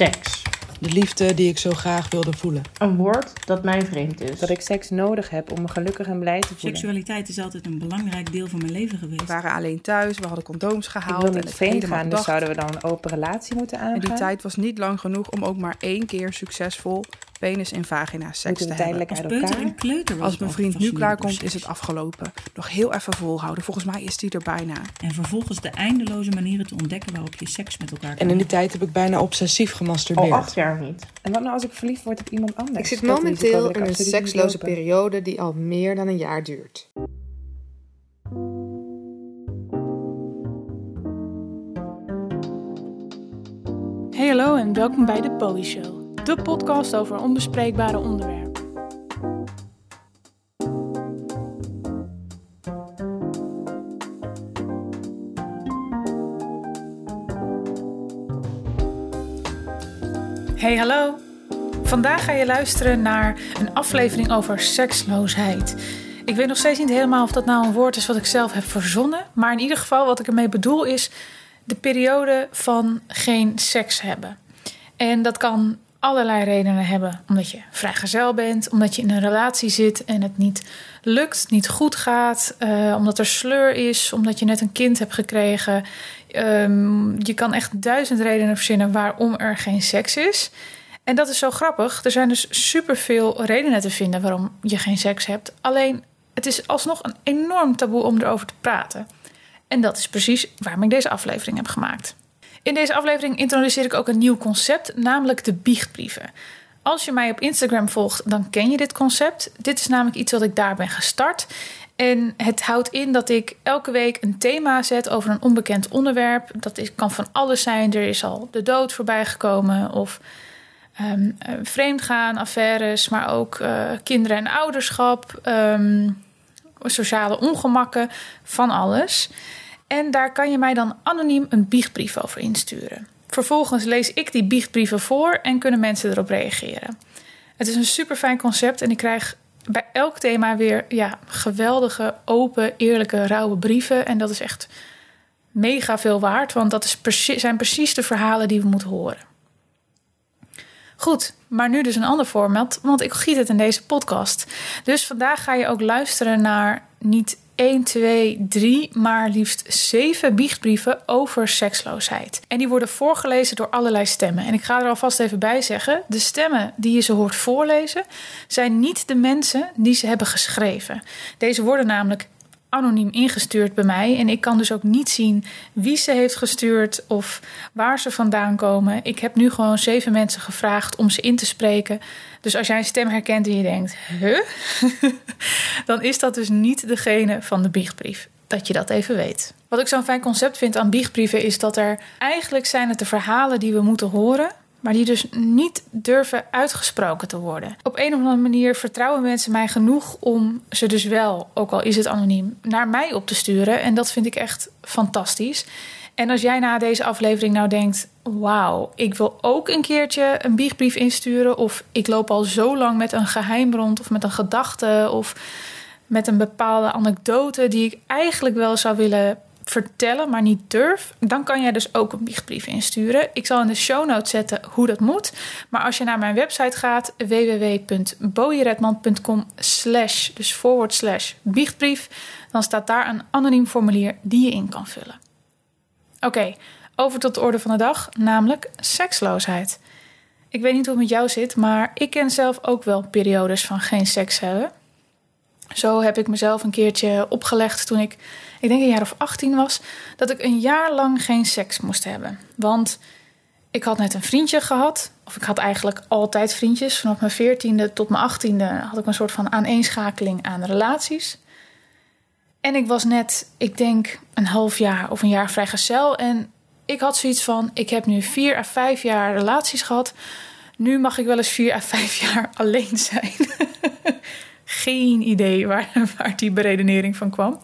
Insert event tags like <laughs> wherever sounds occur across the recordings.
Seks. De liefde die ik zo graag wilde voelen. Een woord dat mij vreemd is. Dat ik seks nodig heb om me gelukkig en blij te voelen. Seksualiteit is altijd een belangrijk deel van mijn leven geweest. We waren alleen thuis, we hadden condooms Ik gehaald. wil en niet het vreemd gaan, dus zouden we dan een open relatie moeten aangaan? En die tijd was niet lang genoeg om ook maar één keer succesvol penis en vagina seks te hebben. Als uit peuter elkaar? en kleuter was Als mijn al vriend nu klaarkomt, door is het afgelopen. Nog heel even volhouden. Volgens mij is die er bijna. En vervolgens de eindeloze manieren te ontdekken waarop je seks met elkaar kan En in die tijd heb ik bijna obsessief Al gemasturbeerd. acht jaar niet. En wat nou als ik verliefd word op iemand anders? Ik zit momenteel ik in een seksloze periode die al meer dan een jaar duurt. Hey hallo en welkom bij de Bowie Show, de podcast over onbespreekbare onderwerpen. Hey hallo, vandaag ga je luisteren naar een aflevering over seksloosheid. Ik weet nog steeds niet helemaal of dat nou een woord is wat ik zelf heb verzonnen, maar in ieder geval wat ik ermee bedoel is de periode van geen seks hebben. En dat kan allerlei redenen hebben. Omdat je vrijgezel bent, omdat je in een relatie zit en het niet lukt, niet goed gaat, eh, omdat er sleur is, omdat je net een kind hebt gekregen. Ehm, je kan echt duizend redenen verzinnen waarom er geen seks is. En dat is zo grappig. Er zijn dus superveel redenen te vinden waarom je geen seks hebt. Alleen het is alsnog een enorm taboe om erover te praten. En dat is precies waarom ik deze aflevering heb gemaakt. In deze aflevering introduceer ik ook een nieuw concept, namelijk de biechtbrieven. Als je mij op Instagram volgt, dan ken je dit concept. Dit is namelijk iets wat ik daar ben gestart. En het houdt in dat ik elke week een thema zet over een onbekend onderwerp. Dat is, kan van alles zijn. Er is al de dood voorbij gekomen of ehm eh, vreemdgaan, affaires, maar ook eh, kinderen en ouderschap, ehm, sociale ongemakken, van alles. En daar kan je mij dan anoniem een biechtbrief over insturen. Vervolgens lees ik die biechtbrieven voor en kunnen mensen erop reageren. Het is een super fijn concept en ik krijg bij elk thema weer ja, geweldige, open, eerlijke, rauwe brieven. En dat is echt mega veel waard, want dat is zijn precies de verhalen die we moeten horen. Goed, maar nu dus een ander format, want ik giet het in deze podcast. Dus vandaag ga je ook luisteren naar niet 1, 2, 3, maar liefst 7 biechtbrieven over seksloosheid. En die worden voorgelezen door allerlei stemmen. En ik ga er alvast even bij zeggen: de stemmen die je ze hoort voorlezen, zijn niet de mensen die ze hebben geschreven. Deze worden namelijk anoniem ingestuurd bij mij. En ik kan dus ook niet zien wie ze heeft gestuurd of waar ze vandaan komen. Ik heb nu gewoon zeven mensen gevraagd om ze in te spreken. Dus als jij een stem herkent en je denkt, huh? <laughs> dan is dat dus niet degene van de biechtbrief. Dat je dat even weet. Wat ik zo'n fijn concept vind aan biechtbrieven is dat er eigenlijk zijn het de verhalen die we moeten horen. Maar die dus niet durven uitgesproken te worden. Op een of andere manier vertrouwen mensen mij genoeg om ze dus wel, ook al is het anoniem, naar mij op te sturen. En dat vind ik echt fantastisch. En als jij na deze aflevering nou denkt: wauw, ik wil ook een keertje een biechtbrief insturen. Of ik loop al zo lang met een geheim rond, of met een gedachte, of met een bepaalde anekdote die ik eigenlijk wel zou willen vertellen, maar niet durf, dan kan jij dus ook een biechtbrief insturen. Ik zal in de show notes zetten hoe dat moet. Maar als je naar mijn website gaat, www.bojeredman.com slash, dus forward slash biechtbrief, dan staat daar een anoniem formulier die je in kan vullen. Oké, over tot de orde van de dag, namelijk seksloosheid. Ik weet niet hoe het met jou zit, maar ik ken zelf ook wel periodes van geen seks hebben. Zo heb ik mezelf een keertje opgelegd toen ik, ik denk een jaar of 18 was, dat ik een jaar lang geen seks moest hebben. Want ik had net een vriendje gehad, of ik had eigenlijk altijd vriendjes. Vanaf mijn 14e tot mijn 18e had ik een soort van aaneenschakeling aan relaties. En ik was net, ik denk, een half jaar of een jaar vrijgezel. En ik had zoiets van: ik heb nu vier à vijf jaar relaties gehad. Nu mag ik wel eens vier à vijf jaar <laughs> alleen zijn. Geen idee waar, <laughs> waar die beredenering van kwam.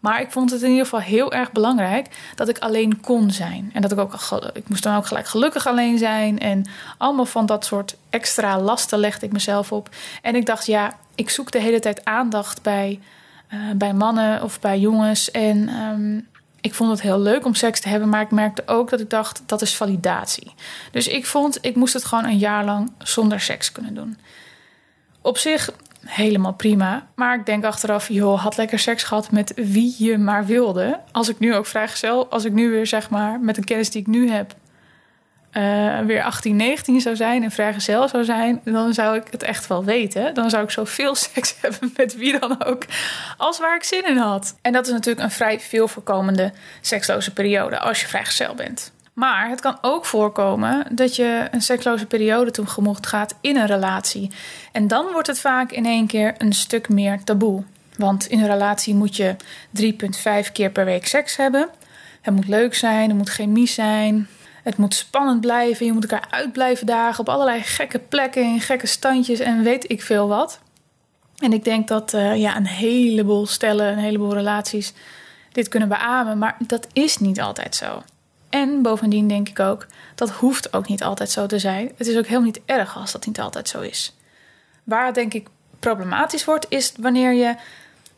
Maar ik vond het in ieder geval heel erg belangrijk dat ik alleen kon zijn. En dat ik ook, ik moest dan ook gelijk gelukkig alleen zijn. En allemaal van dat soort extra lasten legde ik mezelf op. En ik dacht, ja, ik zoek de hele tijd aandacht bij, eh, bij mannen of bij jongens. En ehm, ik vond het heel leuk om seks te hebben, maar ik merkte ook dat ik dacht dat is validatie. Dus ik vond ik moest het gewoon een jaar lang zonder seks kunnen doen. Op zich helemaal prima, maar ik denk achteraf, joh, had lekker seks gehad met wie je maar wilde. Als ik nu ook vrijgezel, als ik nu weer zeg maar met de kennis die ik nu heb, uh, weer 18, 19 zou zijn en vrijgezel zou zijn, dan zou ik het echt wel weten. Dan zou ik zoveel <laughs> seks hebben met wie dan ook, als waar ik zin in had. En dat is natuurlijk een vrij veel voorkomende seksloze periode als je vrijgezel bent. Maar het kan ook voorkomen dat je een seksloze periode tegemoet gaat in een relatie. En dan wordt het vaak in één keer een stuk meer taboe. Want in een relatie moet je 3,5 keer per week seks hebben. Het moet leuk zijn, er moet chemie zijn, het moet spannend blijven. Je moet elkaar uit blijven dagen op allerlei gekke plekken in gekke standjes en weet ik veel wat. En ik denk dat uh, ja, een heleboel stellen, een heleboel relaties dit kunnen beamen. Maar dat is niet altijd zo. En bovendien denk ik ook, dat hoeft ook niet altijd zo te zijn. Het is ook helemaal niet erg als dat niet altijd zo is. Waar het denk ik problematisch wordt, is wanneer je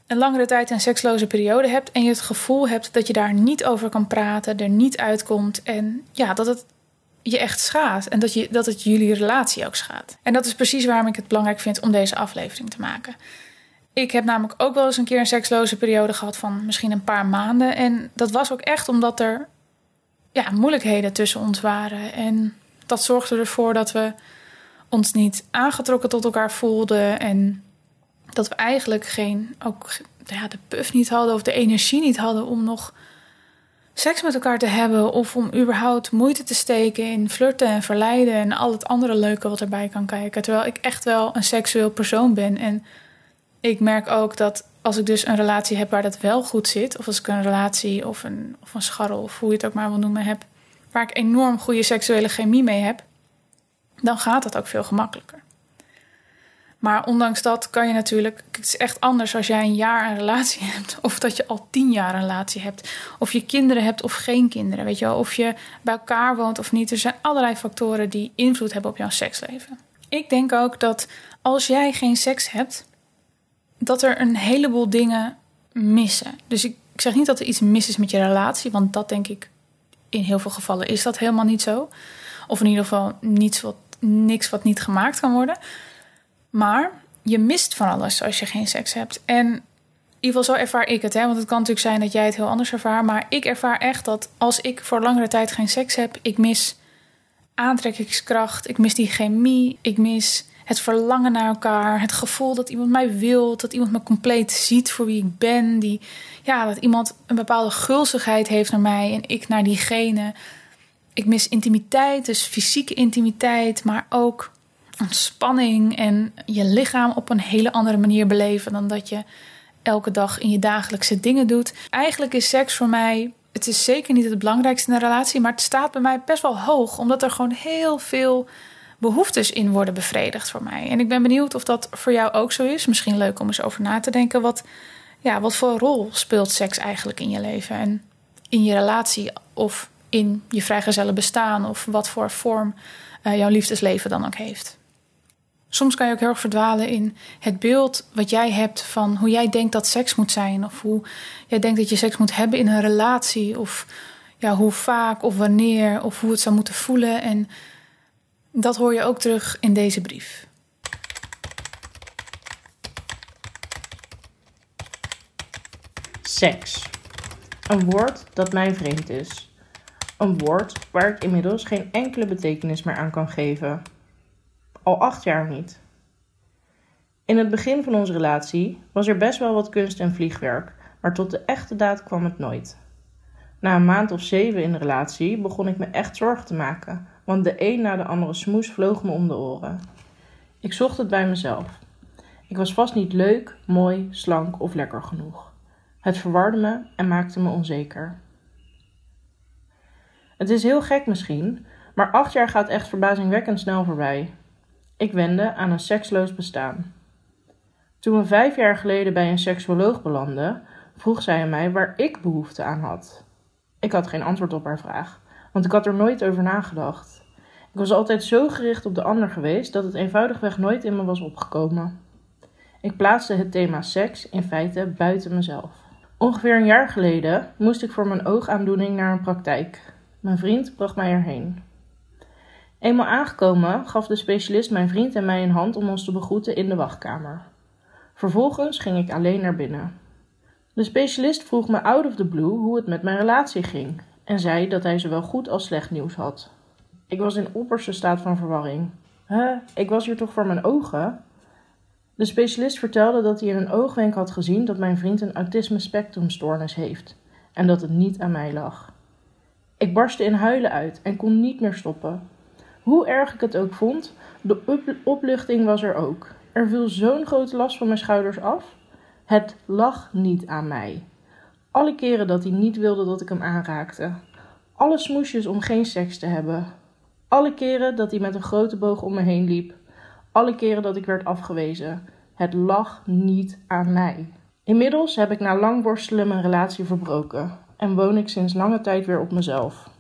een langere tijd een seksloze periode hebt en je het gevoel hebt dat je daar niet over kan praten, er niet uitkomt en ja, dat het je echt schaadt en dat, je, dat het jullie relatie ook schaadt. En dat is precies waarom ik het belangrijk vind om deze aflevering te maken. Ik heb namelijk ook wel eens een keer een seksloze periode gehad van misschien een paar maanden. En dat was ook echt omdat er ja, moeilijkheden tussen ons waren. En dat zorgde ervoor dat we ons niet aangetrokken tot elkaar voelden. En dat we eigenlijk geen, ook ja, de puff niet hadden of de energie niet hadden om nog seks met elkaar te hebben. Of om überhaupt moeite te steken in flirten en verleiden en al het andere leuke wat erbij kan kijken. Terwijl ik echt wel een seksueel persoon ben. En ik merk ook dat als ik dus een relatie heb waar dat wel goed zit, of als ik een relatie of een, of een scharrel, of hoe je het ook maar wil noemen, heb, waar ik enorm goede seksuele chemie mee heb, dan gaat dat ook veel gemakkelijker. Maar ondanks dat kan je natuurlijk. Het is echt anders als jij een jaar een relatie <laughs> hebt. Of dat je al tien jaar een relatie hebt. Of je kinderen hebt of geen kinderen. Weet je wel. Of je bij elkaar woont of niet. Er zijn allerlei factoren die invloed hebben op jouw seksleven. Ik denk ook dat als jij geen seks hebt. Dat er een heleboel dingen missen. Dus ik, zeg niet dat er iets mis is met je relatie. Want dat denk ik in heel veel gevallen is dat helemaal niet zo. Of in ieder geval niets wat, niks wat niet gemaakt kan worden. Maar je mist van alles als je geen seks hebt. En in ieder geval zo ervaar ik het. Hè? Want het kan natuurlijk zijn dat jij het heel anders ervaart. Maar ik ervaar echt dat als ik voor langere tijd geen seks heb, ik mis aantrekkingskracht. Ik mis die chemie. Ik mis het verlangen naar elkaar. Het gevoel dat iemand mij wil. Dat iemand me compleet ziet voor wie ik ben. Die, ja, dat iemand een bepaalde gulzigheid heeft naar mij en ik naar diegene. Ik mis intimiteit, dus fysieke intimiteit, maar ook ontspanning en je lichaam op een hele andere manier beleven dan dat je elke dag in je dagelijkse dingen doet. Eigenlijk is seks voor mij, het is zeker niet het belangrijkste in een relatie, maar het staat bij mij best wel hoog, omdat er gewoon heel veel behoeftes in worden bevredigd voor mij. En ik ben benieuwd of dat voor jou ook zo is. Misschien leuk om eens over na te denken. Wat, ja, wat voor rol speelt seks eigenlijk in je leven en in je relatie of in je vrijgezellen bestaan of wat voor vorm uh, jouw liefdesleven dan ook heeft. Soms kan je ook heel erg verdwalen in het beeld wat jij hebt van hoe jij denkt dat seks moet zijn. Of hoe jij denkt dat je seks moet hebben in een relatie. Of ja, hoe vaak of wanneer of hoe het zou moeten voelen. En dat hoor je ook terug in deze brief. Seks. Een woord dat mij vreemd is. Een woord waar ik inmiddels geen enkele betekenis meer aan kan geven al acht jaar niet. In het begin van onze relatie was er best wel wat kunst en vliegwerk, maar tot de echte daad kwam het nooit. Na een maand of zeven in de relatie begon ik me echt zorgen te maken, want de een na de andere smoes vloog me om de oren. Ik zocht het bij mezelf. Ik was vast niet leuk, mooi, slank of lekker genoeg. Het verwarde me en maakte me onzeker. Het is heel gek misschien, maar acht jaar gaat echt verbazingwekkend snel voorbij. Ik wende aan een seksloos bestaan. Toen we vijf jaar geleden bij een seksuoloog belanden, vroeg zij aan mij waar ik behoefte aan had. Ik had geen antwoord op haar vraag, want ik had er nooit over nagedacht. Ik was altijd zo gericht op de ander geweest dat het eenvoudigweg nooit in me was opgekomen. Ik plaatste het thema seks in feite buiten mezelf. Ongeveer een jaar geleden moest ik voor mijn oogaandoening naar een praktijk. Mijn vriend bracht mij erheen. Eenmaal aangekomen gaf de specialist mijn vriend en mij een hand om ons te begroeten in de wachtkamer. Vervolgens ging ik alleen naar binnen. De specialist vroeg me out of the blue hoe het met mijn relatie ging en zei dat hij zowel goed als slecht nieuws had. Ik was in opperste staat van verwarring. Huh, ik was hier toch voor mijn ogen? De specialist vertelde dat hij in een oogwenk had gezien dat mijn vriend een autisme spectrumstoornis heeft en dat het niet aan mij lag. Ik barstte in huilen uit en kon niet meer stoppen. Hoe erg ik het ook vond, de op opluchting was er ook. Er viel zo'n grote last van mijn schouders af. Het lag niet aan mij. Alle keren dat hij niet wilde dat ik hem aanraakte. Alle smoesjes om geen seks te hebben. Alle keren dat hij met een grote boog om me heen liep. Alle keren dat ik werd afgewezen. Het lag niet aan mij. Inmiddels heb ik na lang worstelen mijn relatie verbroken en woon ik sinds lange tijd weer op mezelf.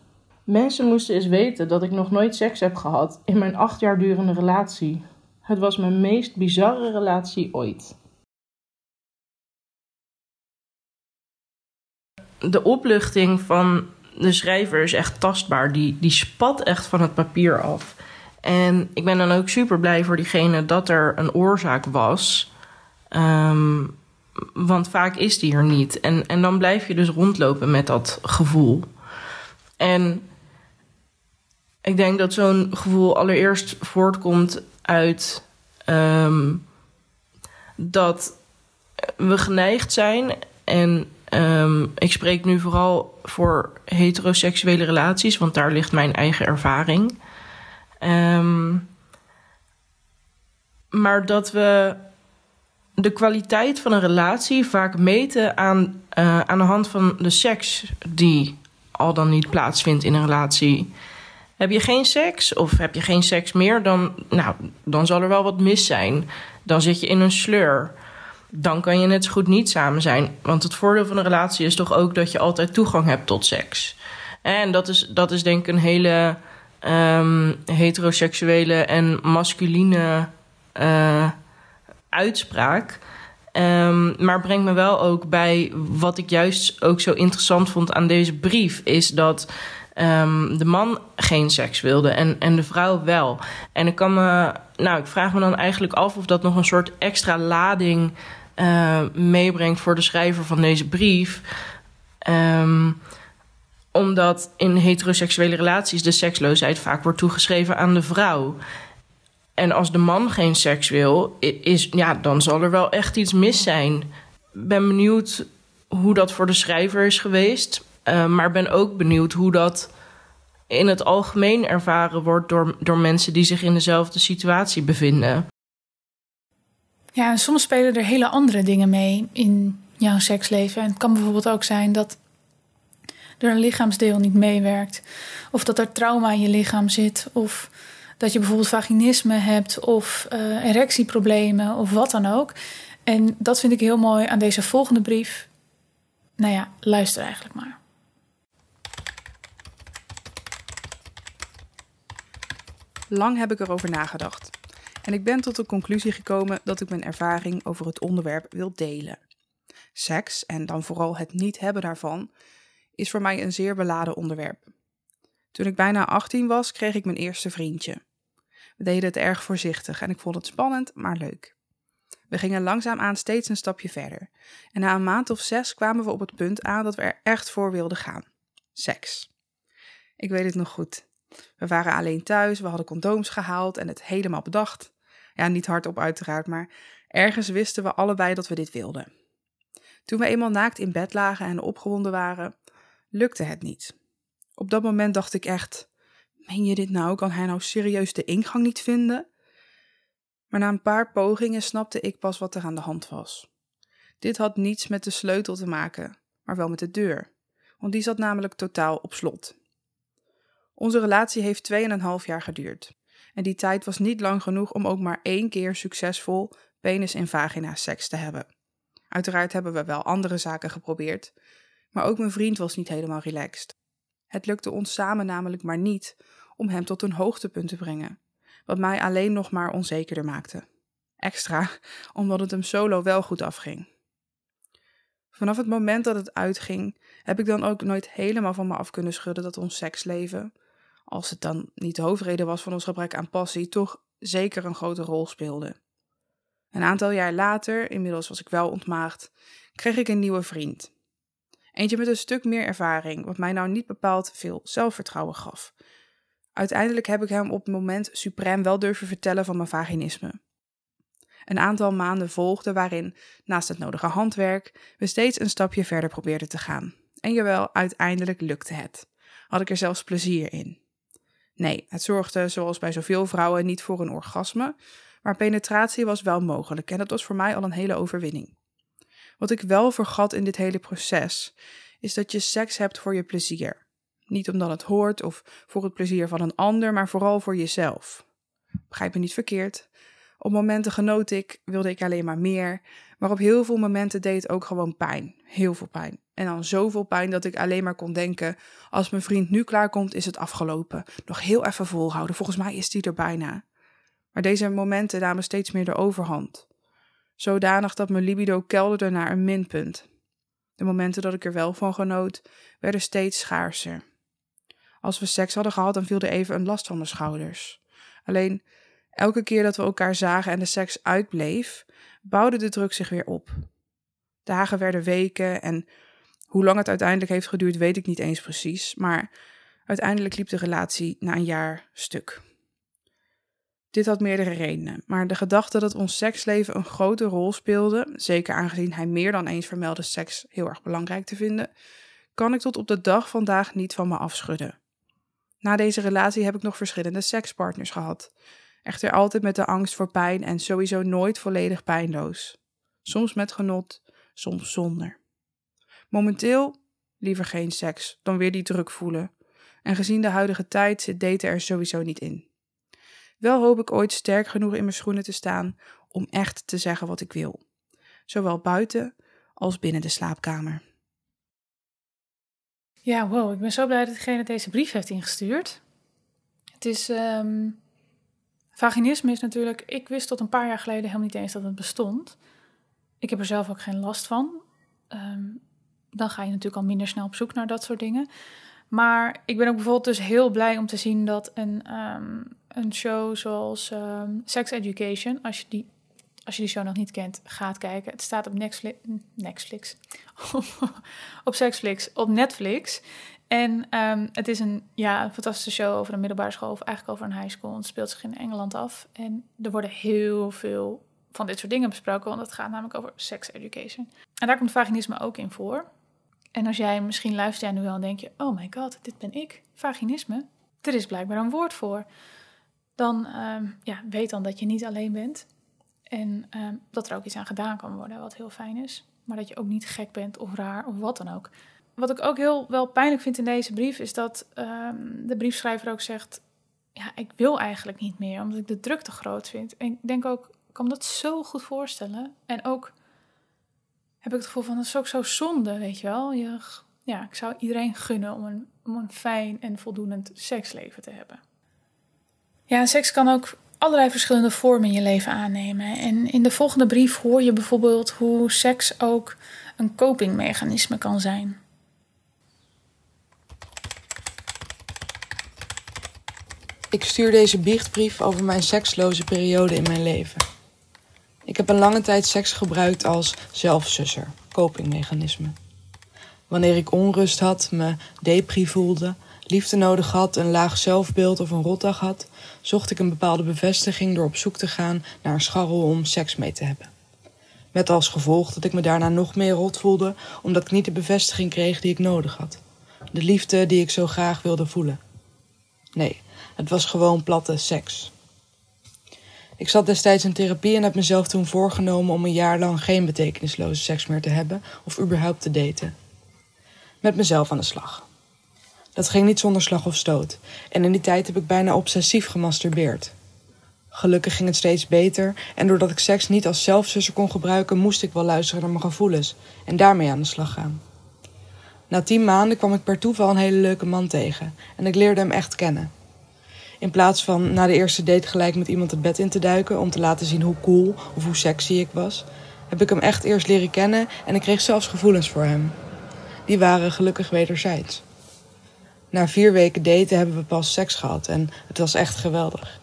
Mensen moesten eens weten dat ik nog nooit seks heb gehad in mijn acht jaar durende relatie. Het was mijn meest bizarre relatie ooit. De opluchting van de schrijver is echt tastbaar. Die, die spat echt van het papier af. En ik ben dan ook super blij voor diegene dat er een oorzaak was. Ehm, want vaak is die er niet. En, en dan blijf je dus rondlopen met dat gevoel. En ik denk dat zo'n gevoel allereerst voortkomt uit ehm, dat we geneigd zijn. En ehm, ik spreek nu vooral voor heteroseksuele relaties, want daar ligt mijn eigen ervaring. Ehm, maar dat we de kwaliteit van een relatie vaak meten aan, uh, aan de hand van de seks die al dan niet plaatsvindt in een relatie. Heb je geen seks of heb je geen seks meer, dan, nou, dan zal er wel wat mis zijn. Dan zit je in een sleur. Dan kan je net zo goed niet samen zijn. Want het voordeel van een relatie is toch ook dat je altijd toegang hebt tot seks. En dat is, dat is denk ik een hele um, heteroseksuele en masculine uh, uitspraak. Um, maar brengt me wel ook bij wat ik juist ook zo interessant vond aan deze brief, is dat um, de man geen seks wilde en, en de vrouw wel. En ik kan me, nou, ik vraag me dan eigenlijk af of dat nog een soort extra lading uh, meebrengt voor de schrijver van deze brief. Um, omdat in heteroseksuele relaties de seksloosheid vaak wordt toegeschreven aan de vrouw. En als de man geen seks wil, is, ja, dan zal er wel echt iets mis zijn. Ben benieuwd hoe dat voor de schrijver is geweest. Uh, maar ben ook benieuwd hoe dat in het algemeen ervaren wordt door, door mensen die zich in dezelfde situatie bevinden. Ja, en soms spelen er hele andere dingen mee in jouw seksleven. En het kan bijvoorbeeld ook zijn dat er een lichaamsdeel niet meewerkt. Of dat er trauma in je lichaam zit. Of dat je bijvoorbeeld vaginisme hebt. Of uh, erectieproblemen. Of wat dan ook. En dat vind ik heel mooi aan deze volgende brief. Nou ja, luister eigenlijk maar. Lang heb ik erover nagedacht. En ik ben tot de conclusie gekomen dat ik mijn ervaring over het onderwerp wil delen. Seks, en dan vooral het niet hebben daarvan, is voor mij een zeer beladen onderwerp. Toen ik bijna 18 was, kreeg ik mijn eerste vriendje. We deden het erg voorzichtig en ik vond het spannend, maar leuk. We gingen langzaamaan steeds een stapje verder. En na een maand of zes kwamen we op het punt aan dat we er echt voor wilden gaan: seks. Ik weet het nog goed. We waren alleen thuis, we hadden condooms gehaald en het helemaal bedacht. Ja, niet hardop uiteraard, maar ergens wisten we allebei dat we dit wilden. Toen we eenmaal naakt in bed lagen en opgewonden waren, lukte het niet. Op dat moment dacht ik echt: meen je dit nou? Kan hij nou serieus de ingang niet vinden? Maar na een paar pogingen snapte ik pas wat er aan de hand was. Dit had niets met de sleutel te maken, maar wel met de deur, want die zat namelijk totaal op slot. Onze relatie heeft 2,5 jaar geduurd. En die tijd was niet lang genoeg om ook maar één keer succesvol penis en vagina seks te hebben. Uiteraard hebben we wel andere zaken geprobeerd, maar ook mijn vriend was niet helemaal relaxed. Het lukte ons samen namelijk maar niet om hem tot een hoogtepunt te brengen, wat mij alleen nog maar onzekerder maakte. Extra omdat het hem solo wel goed afging. Vanaf het moment dat het uitging, heb ik dan ook nooit helemaal van me af kunnen schudden dat ons seksleven, als het dan niet de hoofdreden was van ons gebrek aan passie, toch zeker een grote rol speelde. Een aantal jaar later, inmiddels was ik wel ontmaagd, kreeg ik een nieuwe vriend. Eentje met een stuk meer ervaring, wat mij nou niet bepaald veel zelfvertrouwen gaf. Uiteindelijk heb ik hem op het moment suprem wel durven vertellen van mijn vaginisme. Een aantal maanden volgden waarin, naast het nodige handwerk, we steeds een stapje verder probeerden te gaan. En jawel, uiteindelijk lukte het. Had ik er zelfs plezier in. Nee, het zorgde, zoals bij zoveel vrouwen, niet voor een orgasme, maar penetratie was wel mogelijk en dat was voor mij al een hele overwinning. Wat ik wel vergat in dit hele proces, is dat je seks hebt voor je plezier. Niet omdat het hoort of voor het plezier van een ander, maar vooral voor jezelf. Begrijp me niet verkeerd. Op momenten genoot ik, wilde ik alleen maar meer, maar op heel veel momenten deed het ook gewoon pijn. Heel veel pijn. En dan zoveel pijn dat ik alleen maar kon denken: als mijn vriend nu klaarkomt, is het afgelopen. Nog heel even volhouden, volgens mij is die er bijna. Maar deze momenten namen steeds meer de overhand. Zodanig dat mijn libido kelderde naar een minpunt. De momenten dat ik er wel van genoot, werden steeds schaarser. Als we seks hadden gehad, dan viel er even een last van mijn schouders. Alleen elke keer dat we elkaar zagen en de seks uitbleef, bouwde de druk zich weer op. Dagen werden weken en hoe lang het uiteindelijk heeft geduurd, weet ik niet eens precies, maar uiteindelijk liep de relatie na een jaar stuk. Dit had meerdere redenen, maar de gedachte dat ons seksleven een grote rol speelde, zeker aangezien hij meer dan eens vermeldde seks heel erg belangrijk te vinden, kan ik tot op de dag vandaag niet van me afschudden. Na deze relatie heb ik nog verschillende sekspartners gehad, echter altijd met de angst voor pijn en sowieso nooit volledig pijnloos. Soms met genot, soms zonder. Momenteel liever geen seks dan weer die druk voelen. En gezien de huidige tijd zit daten er sowieso niet in. Wel hoop ik ooit sterk genoeg in mijn schoenen te staan om echt te zeggen wat ik wil. Zowel buiten als binnen de slaapkamer. Ja, wow. Ik ben zo blij dat diegene deze brief heeft ingestuurd. Het is... ehm, Vaginisme is natuurlijk... Ik wist tot een paar jaar geleden helemaal niet eens dat het bestond. Ik heb er zelf ook geen last van. Ehm, dan ga je natuurlijk al minder snel op zoek naar dat soort dingen. Maar ik ben ook bijvoorbeeld dus heel blij om te zien dat een, ehm, een show zoals ehm, Sex Education, als je, die, als je die show nog niet kent, gaat kijken. Het staat op Netflix, Netflix <laughs> op Sexflix, op Netflix. En ehm, het is een, ja, fantastische show over een middelbare school, of eigenlijk over een high school. Het speelt zich in Engeland af. En er worden heel veel van dit soort dingen besproken, want het gaat namelijk over sex education. En daar komt vaginisme ook in voor. En als jij misschien luistert en nu wel en denk je, oh my god, dit ben ik, vaginisme. Er is blijkbaar een woord voor. Dan ehm, ja, weet dan dat je niet alleen bent. En ehm, dat er ook iets aan gedaan kan worden, wat heel fijn is. Maar dat je ook niet gek bent of raar of wat dan ook. Wat ik ook heel wel pijnlijk vind in deze brief, is dat ehm, de briefschrijver ook zegt: Ja, ik wil eigenlijk niet meer, omdat ik de druk te groot vind. En ik denk ook, ik kan me dat zo goed voorstellen. En ook heb ik het gevoel van, dat is ook zo zonde, weet je wel. Ja, ik zou iedereen gunnen om een, om een fijn en voldoend seksleven te hebben. Ja, seks kan ook allerlei verschillende vormen in je leven aannemen. En in de volgende brief hoor je bijvoorbeeld hoe seks ook een copingmechanisme kan zijn. Ik stuur deze biechtbrief over mijn seksloze periode in mijn leven. Ik heb een lange tijd seks gebruikt als zelfsusser, copingmechanisme. Wanneer ik onrust had, me depri voelde, liefde nodig had, een laag zelfbeeld of een rotdag had, zocht ik een bepaalde bevestiging door op zoek te gaan naar een scharrel om seks mee te hebben. Met als gevolg dat ik me daarna nog meer rot voelde, omdat ik niet de bevestiging kreeg die ik nodig had. De liefde die ik zo graag wilde voelen. Nee, het was gewoon platte seks. Ik zat destijds in therapie en heb mezelf toen voorgenomen om een jaar lang geen betekenisloze seks meer te hebben of überhaupt te daten. Met mezelf aan de slag. Dat ging niet zonder slag of stoot en in die tijd heb ik bijna obsessief gemasturbeerd. Gelukkig ging het steeds beter en doordat ik seks niet als zelfzuster kon gebruiken, moest ik wel luisteren naar mijn gevoelens en daarmee aan de slag gaan. Na tien maanden kwam ik per toeval een hele leuke man tegen en ik leerde hem echt kennen. In plaats van na de eerste date gelijk met iemand het bed in te duiken om te laten zien hoe cool of hoe sexy ik was, heb ik hem echt eerst leren kennen en ik kreeg zelfs gevoelens voor hem. Die waren gelukkig wederzijds. Na vier weken daten hebben we pas seks gehad en het was echt geweldig.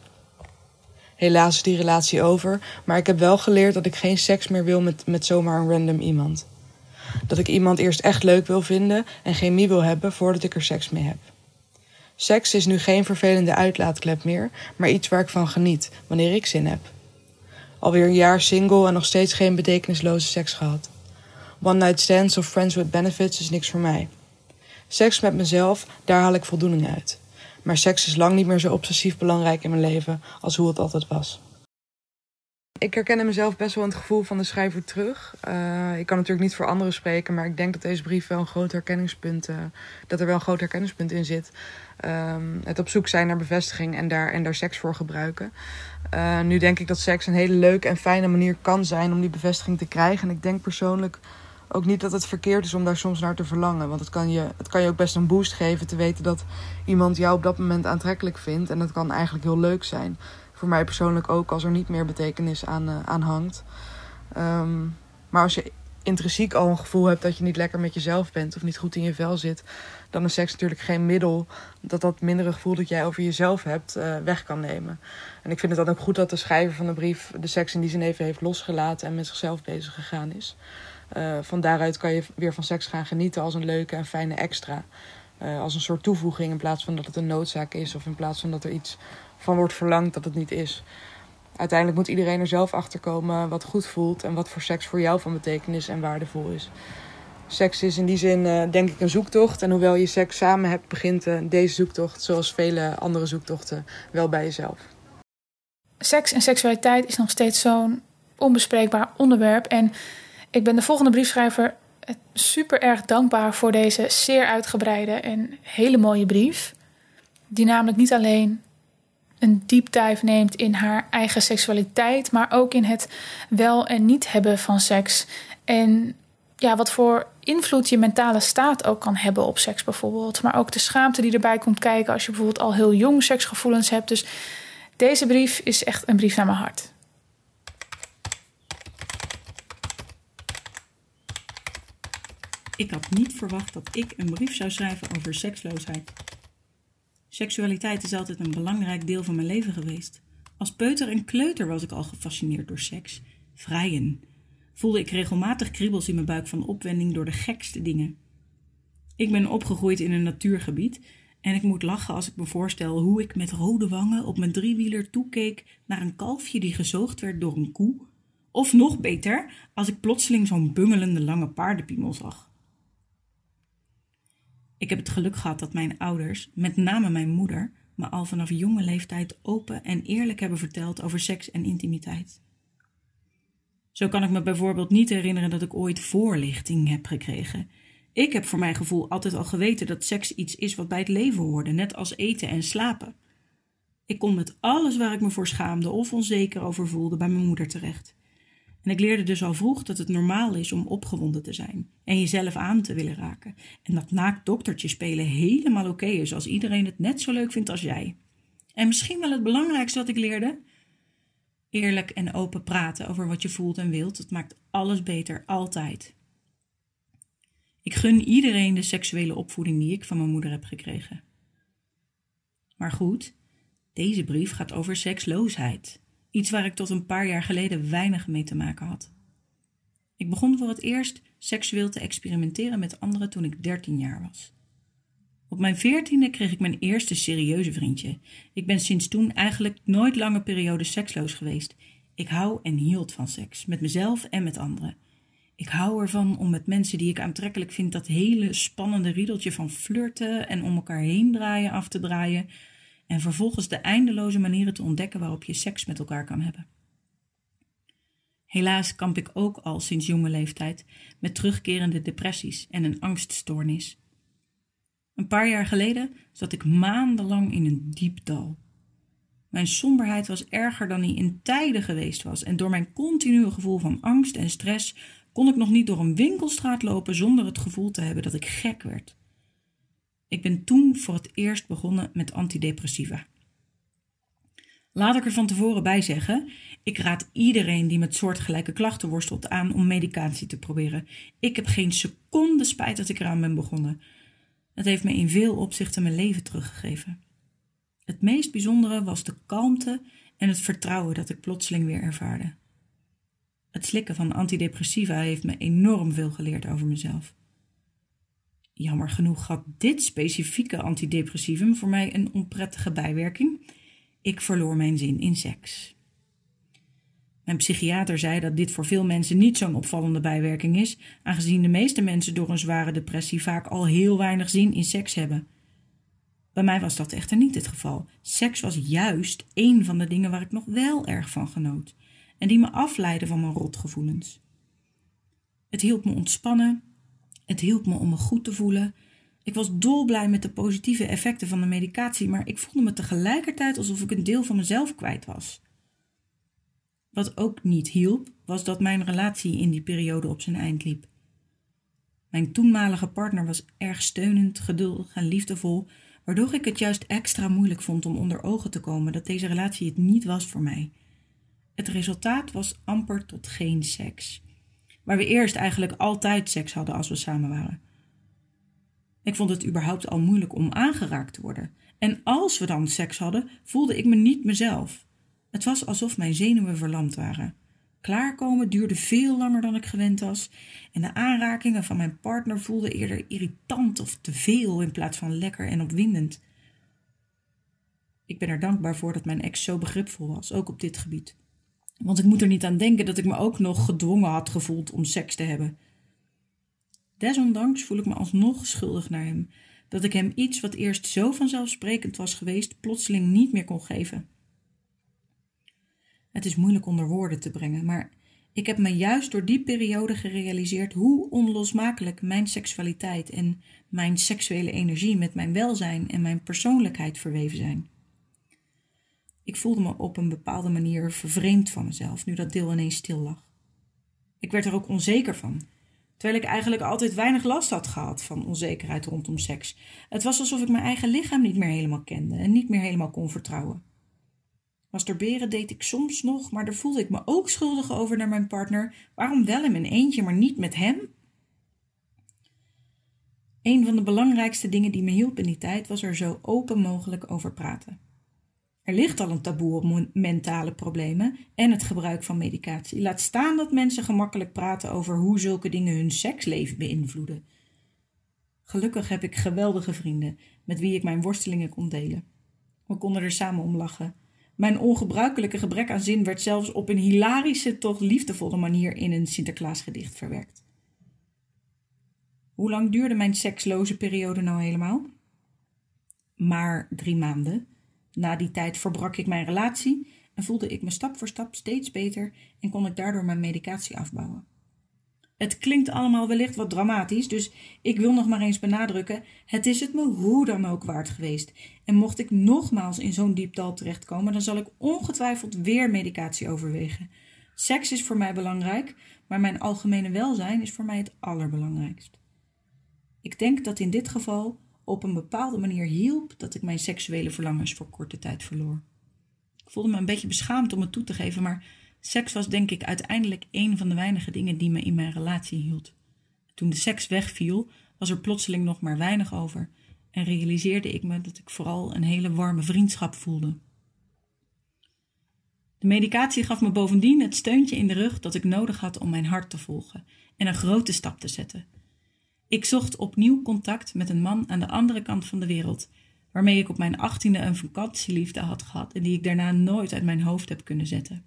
Helaas is die relatie over, maar ik heb wel geleerd dat ik geen seks meer wil met, met zomaar een random iemand. Dat ik iemand eerst echt leuk wil vinden en chemie wil hebben voordat ik er seks mee heb. Seks is nu geen vervelende uitlaatklep meer, maar iets waar ik van geniet wanneer ik zin heb. Alweer een jaar single en nog steeds geen betekenisloze seks gehad. One night stands of friends with benefits is niks voor mij. Seks met mezelf, daar haal ik voldoening uit. Maar seks is lang niet meer zo obsessief belangrijk in mijn leven als hoe het altijd was. Ik herken mezelf best wel het gevoel van de schrijver terug. Uh, ik kan natuurlijk niet voor anderen spreken, maar ik denk dat deze brief wel een groot herkenningspunt, uh, dat er wel een groot herkenningspunt in zit. Um, het op zoek zijn naar bevestiging en daar, en daar seks voor gebruiken. Uh, nu denk ik dat seks een hele leuke en fijne manier kan zijn om die bevestiging te krijgen. En ik denk persoonlijk ook niet dat het verkeerd is om daar soms naar te verlangen. Want het kan je, het kan je ook best een boost geven te weten dat iemand jou op dat moment aantrekkelijk vindt. En dat kan eigenlijk heel leuk zijn. Voor mij persoonlijk ook als er niet meer betekenis aan, uh, aan hangt. Um, maar als je intrinsiek al een gevoel hebt dat je niet lekker met jezelf bent of niet goed in je vel zit, dan is seks natuurlijk geen middel dat dat mindere gevoel dat jij over jezelf hebt uh, weg kan nemen. En ik vind het dan ook goed dat de schrijver van de brief de seks in die zin even heeft losgelaten en met zichzelf bezig gegaan is. Uh, van daaruit kan je weer van seks gaan genieten als een leuke en fijne extra. Uh, als een soort toevoeging in plaats van dat het een noodzaak is of in plaats van dat er iets van wordt verlangd dat het niet is. Uiteindelijk moet iedereen er zelf achter komen wat goed voelt en wat voor seks voor jou van betekenis en waardevol is. Seks is in die zin uh, denk ik een zoektocht. En hoewel je seks samen hebt, begint uh, deze zoektocht, zoals vele andere zoektochten, wel bij jezelf. Seks en seksualiteit is nog steeds zo'n onbespreekbaar onderwerp. En ik ben de volgende briefschrijver super erg dankbaar voor deze zeer uitgebreide en hele mooie brief. Die namelijk niet alleen een deep dive neemt in haar eigen seksualiteit, maar ook in het wel en niet hebben van seks. En ja, wat voor invloed je mentale staat ook kan hebben op seks bijvoorbeeld. Maar ook de schaamte die erbij komt kijken als je bijvoorbeeld al heel jong seksgevoelens hebt. Dus deze brief is echt een brief naar mijn hart. Ik had niet verwacht dat ik een brief zou schrijven over seksloosheid. Seksualiteit is altijd een belangrijk deel van mijn leven geweest. Als peuter en kleuter was ik al gefascineerd door seks. Vrijen. Voelde ik regelmatig kriebels in mijn buik van opwending door de gekste dingen. Ik ben opgegroeid in een natuurgebied en ik moet lachen als ik me voorstel hoe ik met rode wangen op mijn driewieler toekeek naar een kalfje die gezoogd werd door een koe. Of nog beter, als ik plotseling zo'n bungelende lange paardenpiemel zag. Ik heb het geluk gehad dat mijn ouders, met name mijn moeder, me al vanaf jonge leeftijd open en eerlijk hebben verteld over seks en intimiteit. Zo kan ik me bijvoorbeeld niet herinneren dat ik ooit voorlichting heb gekregen. Ik heb voor mijn gevoel altijd al geweten dat seks iets is wat bij het leven hoorde, net als eten en slapen. Ik kon met alles waar ik me voor schaamde of onzeker over voelde bij mijn moeder terecht. En ik leerde dus al vroeg dat het normaal is om opgewonden te zijn en jezelf aan te willen raken. En dat naakt doktertje spelen helemaal oké is als iedereen het net zo leuk vindt als jij. En misschien wel het belangrijkste wat ik leerde: eerlijk en open praten over wat je voelt en wilt. Dat maakt alles beter, altijd. Ik gun iedereen de seksuele opvoeding die ik van mijn moeder heb gekregen. Maar goed, deze brief gaat over seksloosheid. Iets waar ik tot een paar jaar geleden weinig mee te maken had. Ik begon voor het eerst seksueel te experimenteren met anderen toen ik 13 jaar was. Op mijn veertiende kreeg ik mijn eerste serieuze vriendje. Ik ben sinds toen eigenlijk nooit lange periode seksloos geweest. Ik hou en hield van seks, met mezelf en met anderen. Ik hou ervan om met mensen die ik aantrekkelijk vind dat hele spannende riedeltje van flirten en om elkaar heen draaien af te draaien en vervolgens de eindeloze manieren te ontdekken waarop je seks met elkaar kan hebben. Helaas kamp ik ook al sinds jonge leeftijd met terugkerende depressies en een angststoornis. Een paar jaar geleden zat ik maandenlang in een diep dal. Mijn somberheid was erger dan die in tijden geweest was, en door mijn continue gevoel van angst en stress kon ik nog niet door een winkelstraat lopen zonder het gevoel te hebben dat ik gek werd. Ik ben toen voor het eerst begonnen met antidepressiva. Laat ik er van tevoren bij zeggen: ik raad iedereen die met soortgelijke klachten worstelt aan om medicatie te proberen. Ik heb geen seconde spijt dat ik eraan ben begonnen. Het heeft me in veel opzichten mijn leven teruggegeven. Het meest bijzondere was de kalmte en het vertrouwen dat ik plotseling weer ervaarde. Het slikken van antidepressiva heeft me enorm veel geleerd over mezelf. Jammer genoeg had dit specifieke antidepressivum voor mij een onprettige bijwerking. Ik verloor mijn zin in seks. Mijn psychiater zei dat dit voor veel mensen niet zo'n opvallende bijwerking is, aangezien de meeste mensen door een zware depressie vaak al heel weinig zin in seks hebben. Bij mij was dat echter niet het geval. Seks was juist een van de dingen waar ik nog wel erg van genoot en die me afleidden van mijn rotgevoelens. Het hielp me ontspannen, het hielp me om me goed te voelen. Ik was dolblij met de positieve effecten van de medicatie, maar ik voelde me tegelijkertijd alsof ik een deel van mezelf kwijt was. Wat ook niet hielp, was dat mijn relatie in die periode op zijn eind liep. Mijn toenmalige partner was erg steunend, geduldig en liefdevol, waardoor ik het juist extra moeilijk vond om onder ogen te komen dat deze relatie het niet was voor mij. Het resultaat was amper tot geen seks, waar we eerst eigenlijk altijd seks hadden als we samen waren. Ik vond het überhaupt al moeilijk om aangeraakt te worden. En als we dan seks hadden, voelde ik me niet mezelf. Het was alsof mijn zenuwen verlamd waren. Klaarkomen duurde veel langer dan ik gewend was, en de aanrakingen van mijn partner voelden eerder irritant of te veel in plaats van lekker en opwindend. Ik ben er dankbaar voor dat mijn ex zo begripvol was, ook op dit gebied. Want ik moet er niet aan denken dat ik me ook nog gedwongen had gevoeld om seks te hebben. Desondanks voel ik me alsnog schuldig naar hem, dat ik hem iets wat eerst zo vanzelfsprekend was geweest, plotseling niet meer kon geven. Het is moeilijk onder woorden te brengen, maar ik heb me juist door die periode gerealiseerd hoe onlosmakelijk mijn seksualiteit en mijn seksuele energie met mijn welzijn en mijn persoonlijkheid verweven zijn. Ik voelde me op een bepaalde manier vervreemd van mezelf, nu dat deel ineens stil lag. Ik werd er ook onzeker van, terwijl ik eigenlijk altijd weinig last had gehad van onzekerheid rondom seks. Het was alsof ik mijn eigen lichaam niet meer helemaal kende en niet meer helemaal kon vertrouwen. Masturberen deed ik soms nog, maar daar voelde ik me ook schuldig over naar mijn partner. Waarom wel in mijn eentje, maar niet met hem? Een van de belangrijkste dingen die me hielp in die tijd was er zo open mogelijk over praten. Er ligt al een taboe op mentale problemen en het gebruik van medicatie. Laat staan dat mensen gemakkelijk praten over hoe zulke dingen hun seksleven beïnvloeden. Gelukkig heb ik geweldige vrienden met wie ik mijn worstelingen kon delen. We konden er samen om lachen. Mijn ongebruikelijke gebrek aan zin werd zelfs op een hilarische, toch liefdevolle manier in een Sinterklaasgedicht verwerkt. Hoe lang duurde mijn seksloze periode nou helemaal? Maar drie maanden. Na die tijd verbrak ik mijn relatie en voelde ik me stap voor stap steeds beter en kon ik daardoor mijn medicatie afbouwen. Het klinkt allemaal wellicht wat dramatisch, dus ik wil nog maar eens benadrukken: het is het me hoe dan ook waard geweest. En mocht ik nogmaals in zo'n diep dal terechtkomen, dan zal ik ongetwijfeld weer medicatie overwegen. Seks is voor mij belangrijk, maar mijn algemene welzijn is voor mij het allerbelangrijkst. Ik denk dat in dit geval op een bepaalde manier hielp dat ik mijn seksuele verlangens voor korte tijd verloor. Ik voelde me een beetje beschaamd om het toe te geven, maar seks was denk ik uiteindelijk een van de weinige dingen die me in mijn relatie hield. Toen de seks wegviel, was er plotseling nog maar weinig over en realiseerde ik me dat ik vooral een hele warme vriendschap voelde. De medicatie gaf me bovendien het steuntje in de rug dat ik nodig had om mijn hart te volgen en een grote stap te zetten. Ik zocht opnieuw contact met een man aan de andere kant van de wereld, waarmee ik op mijn achttiende een vakantieliefde had gehad en die ik daarna nooit uit mijn hoofd heb kunnen zetten.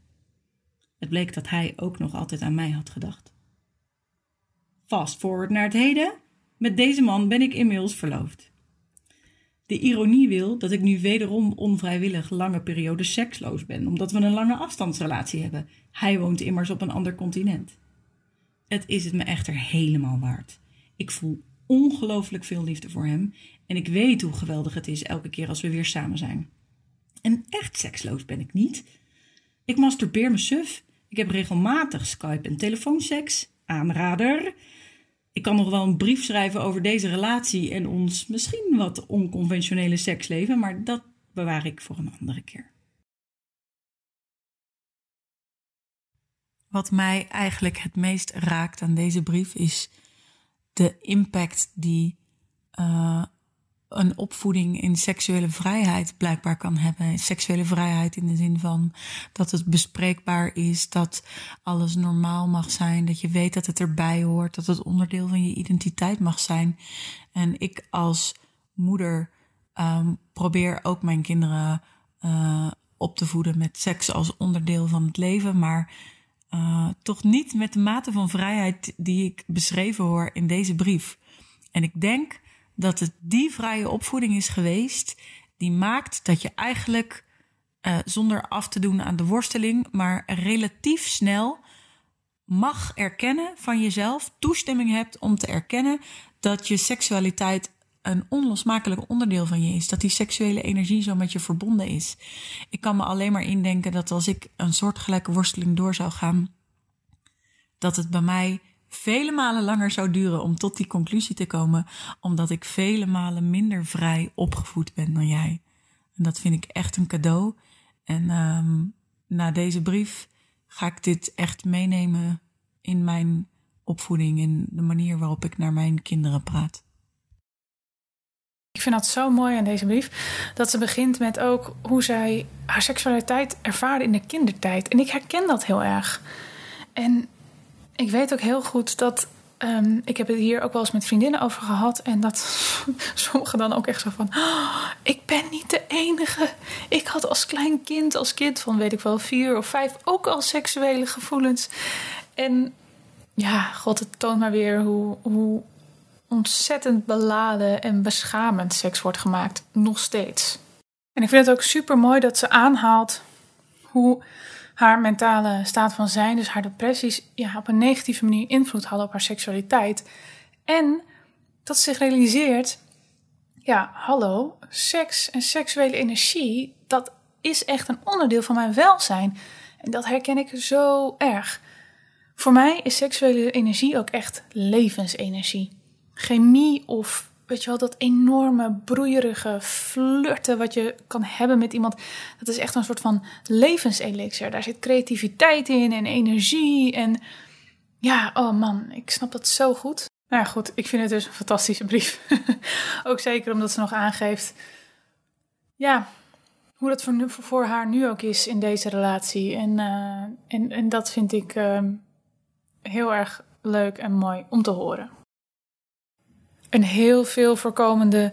Het bleek dat hij ook nog altijd aan mij had gedacht. Fast forward naar het heden. Met deze man ben ik inmiddels verloofd. De ironie wil dat ik nu wederom onvrijwillig lange periode seksloos ben, omdat we een lange afstandsrelatie hebben. Hij woont immers op een ander continent. Het is het me echter helemaal waard. Ik voel ongelooflijk veel liefde voor hem en ik weet hoe geweldig het is elke keer als we weer samen zijn. En echt seksloos ben ik niet. Ik masturbeer me suf. Ik heb regelmatig Skype en telefoonseks. Aanrader. Ik kan nog wel een brief schrijven over deze relatie en ons misschien wat onconventionele seksleven, maar dat bewaar ik voor een andere keer. Wat mij eigenlijk het meest raakt aan deze brief is de impact die uh, een opvoeding in seksuele vrijheid blijkbaar kan hebben. Seksuele vrijheid in de zin van dat het bespreekbaar is, dat alles normaal mag zijn, dat je weet dat het erbij hoort, dat het onderdeel van je identiteit mag zijn. En ik als moeder um, probeer ook mijn kinderen uh, op te voeden met seks als onderdeel van het leven, maar uh, toch niet met de mate van vrijheid die ik beschreven hoor in deze brief. En ik denk dat het die vrije opvoeding is geweest die maakt dat je eigenlijk uh, zonder af te doen aan de worsteling, maar relatief snel mag erkennen van jezelf, toestemming hebt om te erkennen dat je seksualiteit een onlosmakelijk onderdeel van je is. Dat die seksuele energie zo met je verbonden is. Ik kan me alleen maar indenken dat als ik een soortgelijke worsteling door zou gaan, dat het bij mij vele malen langer zou duren om tot die conclusie te komen, omdat ik vele malen minder vrij opgevoed ben dan jij. En dat vind ik echt een cadeau. En um, na deze brief ga ik dit echt meenemen in mijn opvoeding, in de manier waarop ik naar mijn kinderen praat. Ik vind dat zo mooi aan deze brief. Dat ze begint met ook hoe zij haar seksualiteit ervaarde in de kindertijd. En ik herken dat heel erg. En ik weet ook heel goed dat. Um, ik heb het hier ook wel eens met vriendinnen over gehad. En dat <laughs> sommigen dan ook echt zo van. Oh, ik ben niet de enige. Ik had als klein kind, als kind van weet ik wel, vier of vijf, ook al seksuele gevoelens. En ja, god, het toont maar weer hoe, hoe ontzettend beladen en beschamend seks wordt gemaakt. Nog steeds. En ik vind het ook super mooi dat ze aanhaalt hoe haar mentale staat van zijn, dus haar depressies, ja, op een negatieve manier invloed hadden op haar seksualiteit. En dat ze zich realiseert, ja, hallo, seks en seksuele energie, dat is echt een onderdeel van mijn welzijn. En dat herken ik zo erg. Voor mij is seksuele energie ook echt levensenergie chemie of weet je wel, dat enorme broeierige flirten wat je kan hebben met iemand. Dat is echt een soort van levenselixer. Daar zit creativiteit in en energie en ja, oh man, ik snap dat zo goed. Nou ja, goed, ik vind het dus een fantastische brief. <laughs> ook zeker omdat ze nog aangeeft, ja, hoe dat voor, haar nu ook is in deze relatie. En, uh, en, en dat vind ik uh, heel erg leuk en mooi om te horen een heel veel voorkomende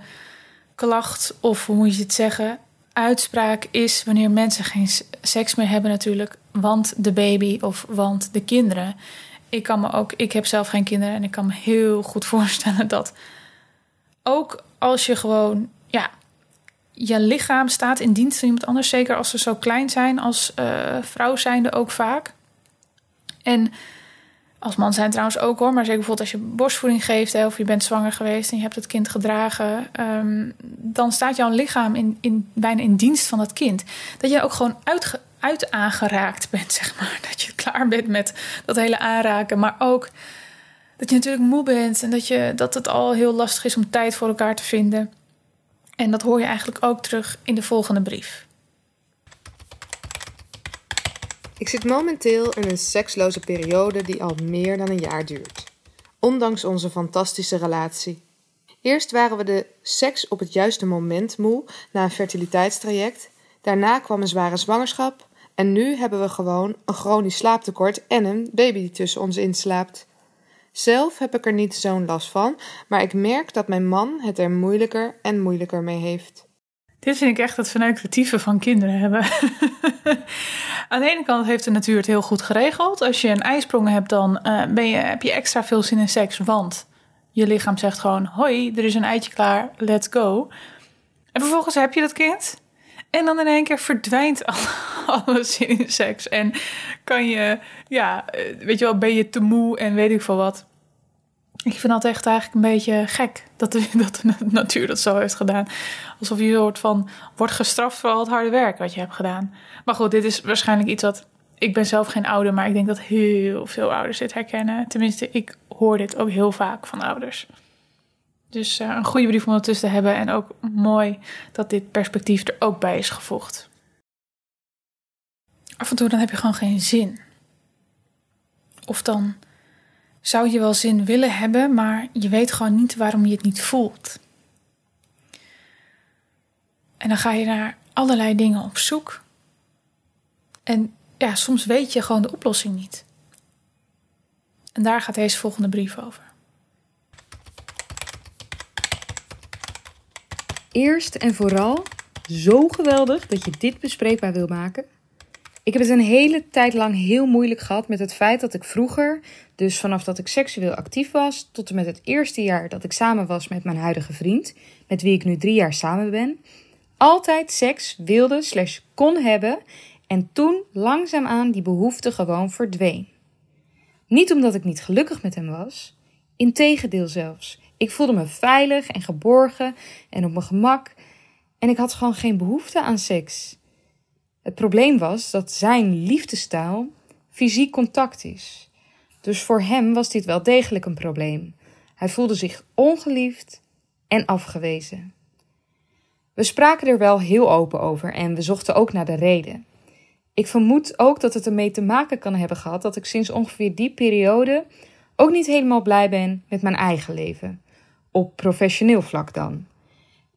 klacht, of hoe moet je het zeggen, uitspraak is wanneer mensen geen seks meer hebben natuurlijk, want de baby of want de kinderen. Ik kan me ook, ik heb zelf geen kinderen en ik kan me heel goed <laughs> voorstellen dat ook als je gewoon, ja, je lichaam staat in dienst van iemand anders, zeker als ze zo klein zijn als uh, vrouw zijnde ook vaak. En als man zijn trouwens ook hoor, maar zeker bijvoorbeeld als je borstvoeding geeft of je bent zwanger geweest en je hebt het kind gedragen, um, dan staat jouw lichaam in, in, bijna in dienst van dat kind. Dat je ook gewoon uit, uit aangeraakt bent, zeg maar. Dat je klaar bent met dat hele aanraken, maar ook dat je natuurlijk moe bent en dat, je, dat het al heel lastig is om tijd voor elkaar te vinden. En dat hoor je eigenlijk ook terug in de volgende brief. Ik zit momenteel in een seksloze periode die al meer dan een jaar duurt. Ondanks onze fantastische relatie. Eerst waren we de seks op het juiste moment moe na een fertiliteitstraject. Daarna kwam een zware zwangerschap. En nu hebben we gewoon een chronisch slaaptekort en een baby die tussen ons inslaapt. Zelf heb ik er niet zo'n last van, maar ik merk dat mijn man het er moeilijker en moeilijker mee heeft. Dit vind ik echt het verneukeratieve van kinderen hebben. <laughs> Aan de ene kant heeft de natuur het heel goed geregeld. Als je een ijsprong hebt, dan uh, ben je, heb je extra veel zin in seks. Want je lichaam zegt gewoon: Hoi, er is een eitje klaar, let's go. En vervolgens heb je dat kind. En dan in één keer verdwijnt <laughs> alle zin in seks. En kan je, ja, eh, weet je wel, ben je te moe en weet ik veel wat. Ik vind dat echt eigenlijk een beetje gek dat de, <laughs> natuur dat zo heeft gedaan. Alsof je een soort van wordt gestraft voor al het harde werk wat je hebt gedaan. Maar goed, dit is waarschijnlijk iets wat. Ik ben zelf geen ouder, maar ik denk dat heel veel ouders dit herkennen. Tenminste, ik hoor dit ook heel vaak van ouders. Dus uh, een goede brief om ertussen te hebben. En ook mooi dat dit perspectief er ook bij is gevoegd. Af en toe dan heb je gewoon geen zin. Of dan zou je wel zin willen hebben, maar je weet gewoon niet waarom je het niet voelt. En dan ga je naar allerlei dingen op zoek. En ja, soms weet je gewoon de oplossing niet. En daar gaat deze volgende brief over. Eerst en vooral zo geweldig dat je dit bespreekbaar wil maken. Ik heb het een hele tijd lang heel moeilijk gehad met het feit dat ik vroeger, dus vanaf dat ik seksueel actief was, tot en met het eerste jaar dat ik samen was met mijn huidige vriend, met wie ik nu drie jaar samen ben, altijd seks wilde slash kon hebben en toen langzaamaan die behoefte gewoon verdween. Niet omdat ik niet gelukkig met hem was, integendeel zelfs. Ik voelde me veilig en geborgen en op mijn gemak en ik had gewoon geen behoefte aan seks. Het probleem was dat zijn liefdestaal fysiek contact is. Dus voor hem was dit wel degelijk een probleem. Hij voelde zich ongeliefd en afgewezen. We spraken er wel heel open over en we zochten ook naar de reden. Ik vermoed ook dat het ermee te maken kan hebben gehad dat ik sinds ongeveer die periode ook niet helemaal blij ben met mijn eigen leven. Op professioneel vlak dan.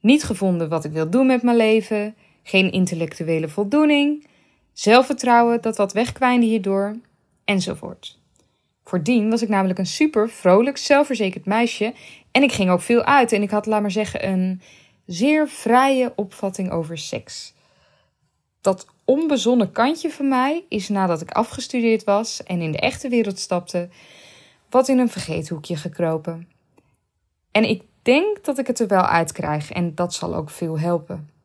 Niet gevonden wat ik wil doen met mijn leven, geen intellectuele voldoening, zelfvertrouwen dat wat wegkwijnde hierdoor, enzovoort. Voordien was ik namelijk een super vrolijk, zelfverzekerd meisje en ik ging ook veel uit en ik had, laat maar zeggen, een zeer vrije opvatting over seks. Dat onbezonnen kantje van mij is nadat ik afgestudeerd was en in de echte wereld stapte, wat in een vergeethoekje gekropen. En ik denk dat ik het er wel uitkrijg en dat zal ook veel helpen.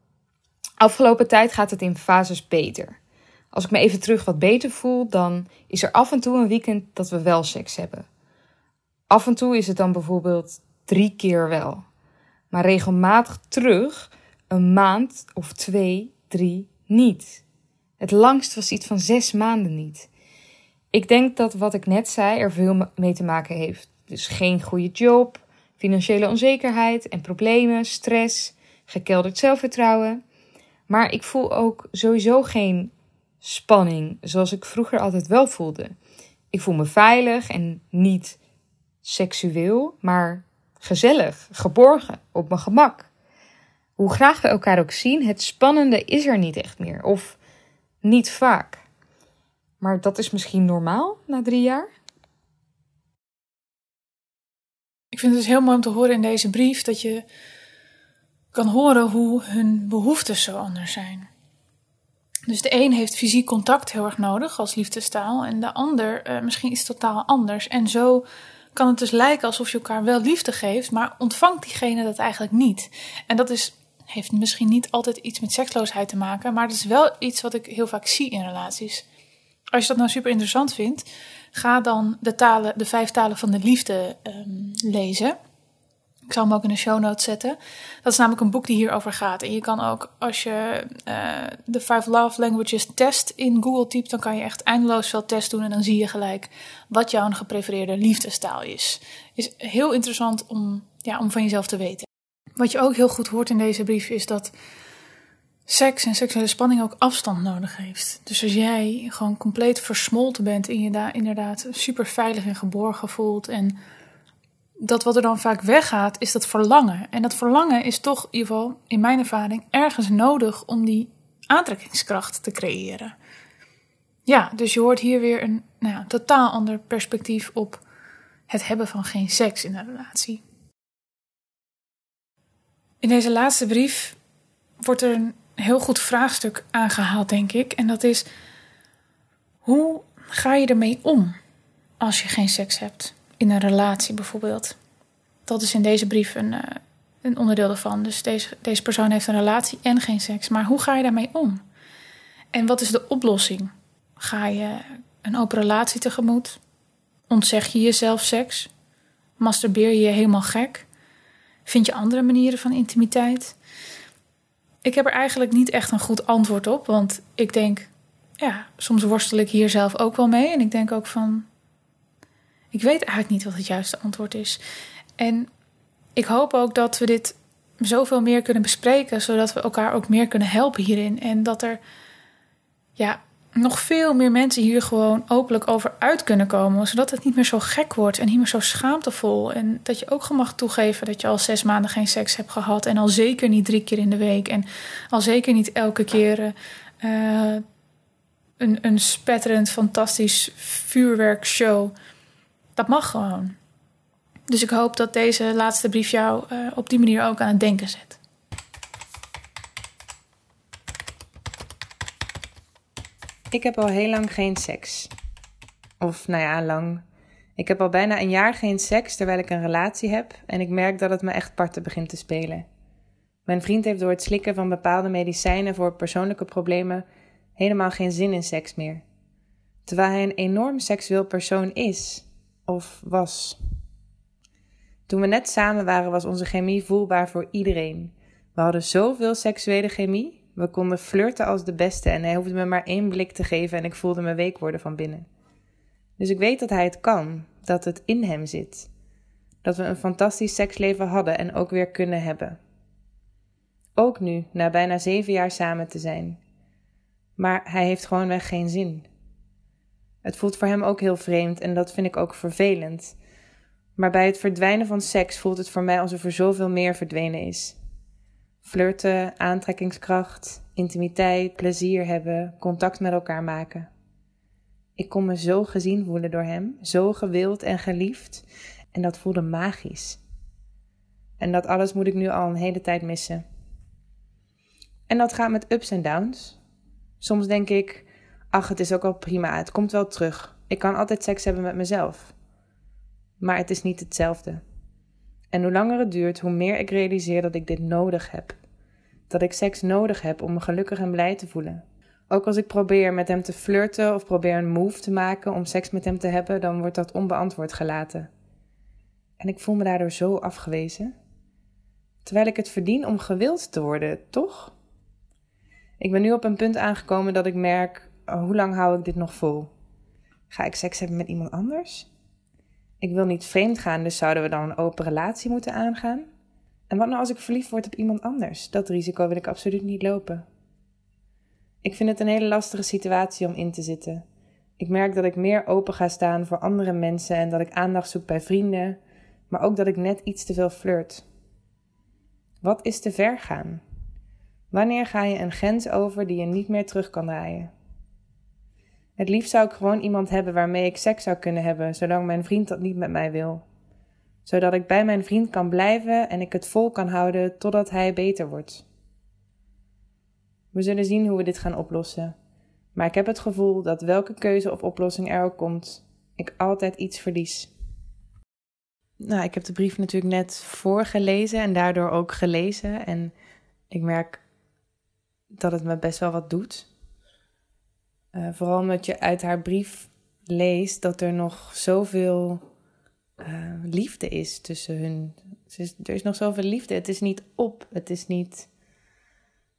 Afgelopen tijd gaat het in fases beter. Als ik me even terug wat beter voel, dan is er af en toe een weekend dat we wel seks hebben. Af en toe is het dan bijvoorbeeld drie keer wel. Maar regelmatig terug een maand of twee, drie niet. Het langst was iets van zes maanden niet. Ik denk dat wat ik net zei er veel mee te maken heeft. Dus geen goede job, financiële onzekerheid en problemen, stress, gekelderd zelfvertrouwen. Maar ik voel ook sowieso geen spanning zoals ik vroeger altijd wel voelde. Ik voel me veilig en niet seksueel, maar gezellig, geborgen, op mijn gemak. Hoe graag we elkaar ook zien, het spannende is er niet echt meer. Of niet vaak. Maar dat is misschien normaal na drie jaar? Ik vind het dus heel mooi om te horen in deze brief dat je kan horen hoe hun behoeftes zo anders zijn. Dus de een heeft fysiek contact heel erg nodig als liefdestaal en de ander uh, misschien iets totaal anders. En zo kan het dus lijken alsof je elkaar wel liefde geeft, maar ontvangt diegene dat eigenlijk niet. En dat is, heeft misschien niet altijd iets met seksloosheid te maken, maar het is wel iets wat ik heel vaak zie in relaties. Als je dat nou super interessant vindt, ga dan de, talen, de vijf talen van de liefde um, lezen. Ik zal hem ook in de show notes zetten. Dat is namelijk een boek die hierover gaat. En je kan ook, als je uh, de Five Love Languages test in Google typt, dan kan je echt eindeloos veel tests doen. En dan zie je gelijk wat jouw geprefereerde liefdestaal is. Is heel interessant om, ja, om van jezelf te weten. Wat je ook heel goed hoort in deze brief is dat seks en seksuele spanning ook afstand nodig heeft. Dus als jij gewoon compleet versmolten bent en je daar inderdaad super veilig en geborgen voelt en dat wat er dan vaak weggaat, is dat verlangen. En dat verlangen is toch, in ieder geval in mijn ervaring, ergens nodig om die aantrekkingskracht te creëren. Ja, dus je hoort hier weer een nou ja, totaal ander perspectief op het hebben van geen seks in een relatie. In deze laatste brief wordt er een heel goed vraagstuk aangehaald, denk ik. En dat is: hoe ga je ermee om als je geen seks hebt? In een relatie bijvoorbeeld. Dat is in deze brief een, uh, een onderdeel ervan. Dus deze, deze persoon heeft een relatie en geen seks. Maar hoe ga je daarmee om? En wat is de oplossing? Ga je een open relatie tegemoet? Ontzeg je jezelf seks? Masturbeer je je helemaal gek? Vind je andere manieren van intimiteit? Ik heb er eigenlijk niet echt een goed antwoord op, want ik denk, ja, soms worstel ik hier zelf ook wel mee. En ik denk ook van, ik weet eigenlijk niet wat het juiste antwoord is. En ik hoop ook dat we dit zoveel meer kunnen bespreken, zodat we elkaar ook meer kunnen helpen hierin. En dat er ja, nog veel meer mensen hier gewoon openlijk over uit kunnen komen. Zodat het niet meer zo gek wordt en niet meer zo schaamtevol. En dat je ook mag toegeven dat je al zes maanden geen seks hebt gehad. En al zeker niet drie keer in de week. En al zeker niet elke keer uh, een, een spetterend, fantastisch vuurwerkshow. Dat mag gewoon. Dus ik hoop dat deze laatste brief jou uh, op die manier ook aan het denken zet. Ik heb al heel lang geen seks. Of nou ja, lang. Ik heb al bijna een jaar geen seks terwijl ik een relatie heb en ik merk dat het me echt parten begint te spelen. Mijn vriend heeft door het slikken van bepaalde medicijnen voor persoonlijke problemen helemaal geen zin in seks meer. Terwijl hij een enorm seksueel persoon is of was. Toen we net samen waren, was onze chemie voelbaar voor iedereen. We hadden zoveel seksuele chemie we konden flirten als de beste en hij hoefde me maar één blik te geven en ik voelde me week worden van binnen. Dus ik weet dat hij het kan, dat het in hem zit. Dat we een fantastisch seksleven hadden en ook weer kunnen hebben. Ook nu, na bijna zeven jaar samen te zijn. Maar hij heeft gewoonweg geen zin. Het voelt voor hem ook heel vreemd en dat vind ik ook vervelend. Maar bij het verdwijnen van seks voelt het voor mij alsof er zoveel meer verdwenen is. Flirten, aantrekkingskracht, intimiteit, plezier hebben, contact met elkaar maken. Ik kon me zo gezien voelen door hem, zo gewild en geliefd, en dat voelde magisch. En dat alles moet ik nu al een hele tijd missen. En dat gaat met ups en downs. Soms denk ik, ach, het is ook al prima, het komt wel terug. Ik kan altijd seks hebben met mezelf. Maar het is niet hetzelfde. En hoe langer het duurt, hoe meer ik realiseer dat ik dit nodig heb. Dat ik seks nodig heb om me gelukkig en blij te voelen. Ook als ik probeer met hem te flirten of probeer een move te maken om seks met hem te hebben, dan wordt dat onbeantwoord gelaten. En ik voel me daardoor zo afgewezen. Terwijl ik het verdien om gewild te worden, toch? Ik ben nu op een punt aangekomen dat ik merk: hoe lang hou ik dit nog vol? Ga ik seks hebben met iemand anders? Ik wil niet vreemd gaan, dus zouden we dan een open relatie moeten aangaan? En wat nou als ik verliefd word op iemand anders? Dat risico wil ik absoluut niet lopen. Ik vind het een hele lastige situatie om in te zitten. Ik merk dat ik meer open ga staan voor andere mensen en dat ik aandacht zoek bij vrienden, maar ook dat ik net iets te veel flirt. Wat is te ver gaan? Wanneer ga je een grens over die je niet meer terug kan draaien? Het liefst zou ik gewoon iemand hebben waarmee ik seks zou kunnen hebben, zolang mijn vriend dat niet met mij wil. Zodat ik bij mijn vriend kan blijven en ik het vol kan houden totdat hij beter wordt. We zullen zien hoe we dit gaan oplossen. Maar ik heb het gevoel dat welke keuze of oplossing er ook komt, ik altijd iets verlies. Nou, ik heb de brief natuurlijk net voorgelezen en daardoor ook gelezen. En ik merk dat het me best wel wat doet. Uh, vooral omdat je uit haar brief leest dat er nog zoveel uh, liefde is tussen hun. Er is nog zoveel liefde. Het is niet op. Het is niet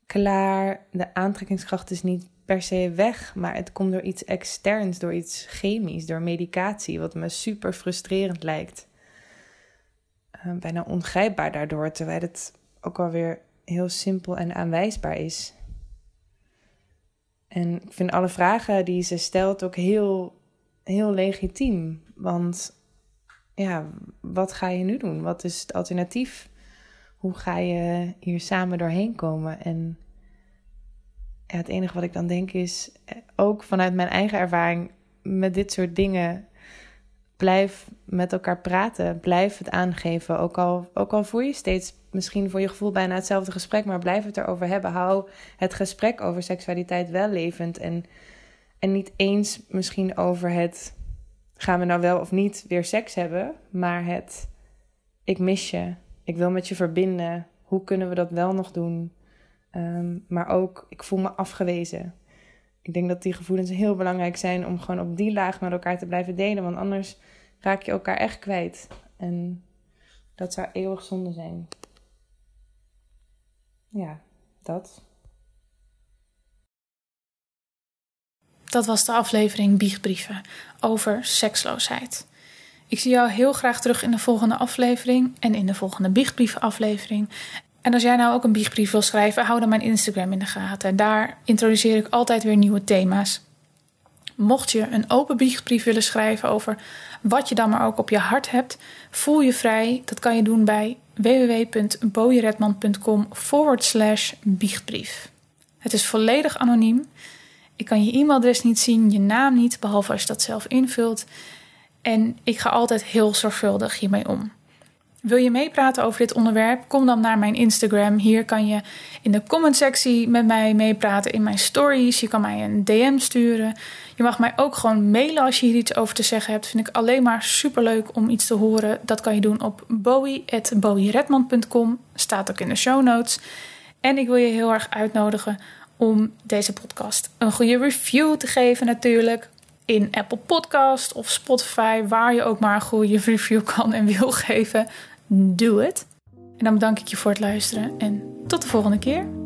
klaar. De aantrekkingskracht is niet per se weg. Maar het komt door iets externs, door iets chemisch, door medicatie. Wat me super frustrerend lijkt. Uh, bijna ongrijpbaar daardoor. Terwijl het ook alweer heel simpel en aanwijsbaar is. En ik vind alle vragen die ze stelt ook heel, heel legitiem. Want ja, wat ga je nu doen? Wat is het alternatief? Hoe ga je hier samen doorheen komen? En het enige wat ik dan denk is, eh, ook vanuit mijn eigen ervaring met dit soort dingen, blijf met elkaar praten. Blijf het aangeven. Ook al, ook al voer je steeds misschien voor je gevoel bijna hetzelfde gesprek, maar blijf het erover hebben. Hou het gesprek over seksualiteit wel levend. En, en niet eens misschien over het gaan we nou wel of niet weer seks hebben, maar het ik mis je, ik wil met je verbinden. Hoe kunnen we dat wel nog doen? Ehm, maar ook, ik voel me afgewezen. Ik denk dat die gevoelens heel belangrijk zijn om gewoon op die laag met elkaar te blijven delen. Want anders raak je elkaar echt kwijt. En dat zou eeuwig zonde zijn. Ja, dat. Dat was de aflevering Biechtbrieven over seksloosheid. Ik zie jou heel graag terug in de volgende aflevering en in de volgende biechtbrievenaflevering. En als jij nou ook een biechtbrief wil schrijven, hou dan mijn Instagram in de gaten. Daar introduceer ik altijd weer nieuwe thema's. Mocht je een open biechtbrief willen schrijven over wat je dan maar ook op je hart hebt, voel je vrij. Dat kan je doen bij www.bojeredman.com forward slash biechtbrief. Het is volledig anoniem. Ik kan je e-mailadres niet zien, je naam niet, behalve als je dat zelf invult. En ik ga altijd heel zorgvuldig hiermee om. Wil je meepraten over dit onderwerp? Kom dan naar mijn Instagram. Hier kan je in de comment-sectie met mij meepraten in mijn stories. Je kan mij een DM sturen. Je mag mij ook gewoon mailen als je hier iets over te zeggen hebt. Vind ik alleen maar superleuk om iets te horen. Dat kan je doen op bowie.bowieredman.com. Staat ook in de show notes. En ik wil je heel erg uitnodigen om deze podcast een goede review te geven natuurlijk. In Apple Podcast of Spotify, waar je ook maar een goede review kan en wil geven. Doe het. En dan bedank ik je voor het luisteren en tot de volgende keer.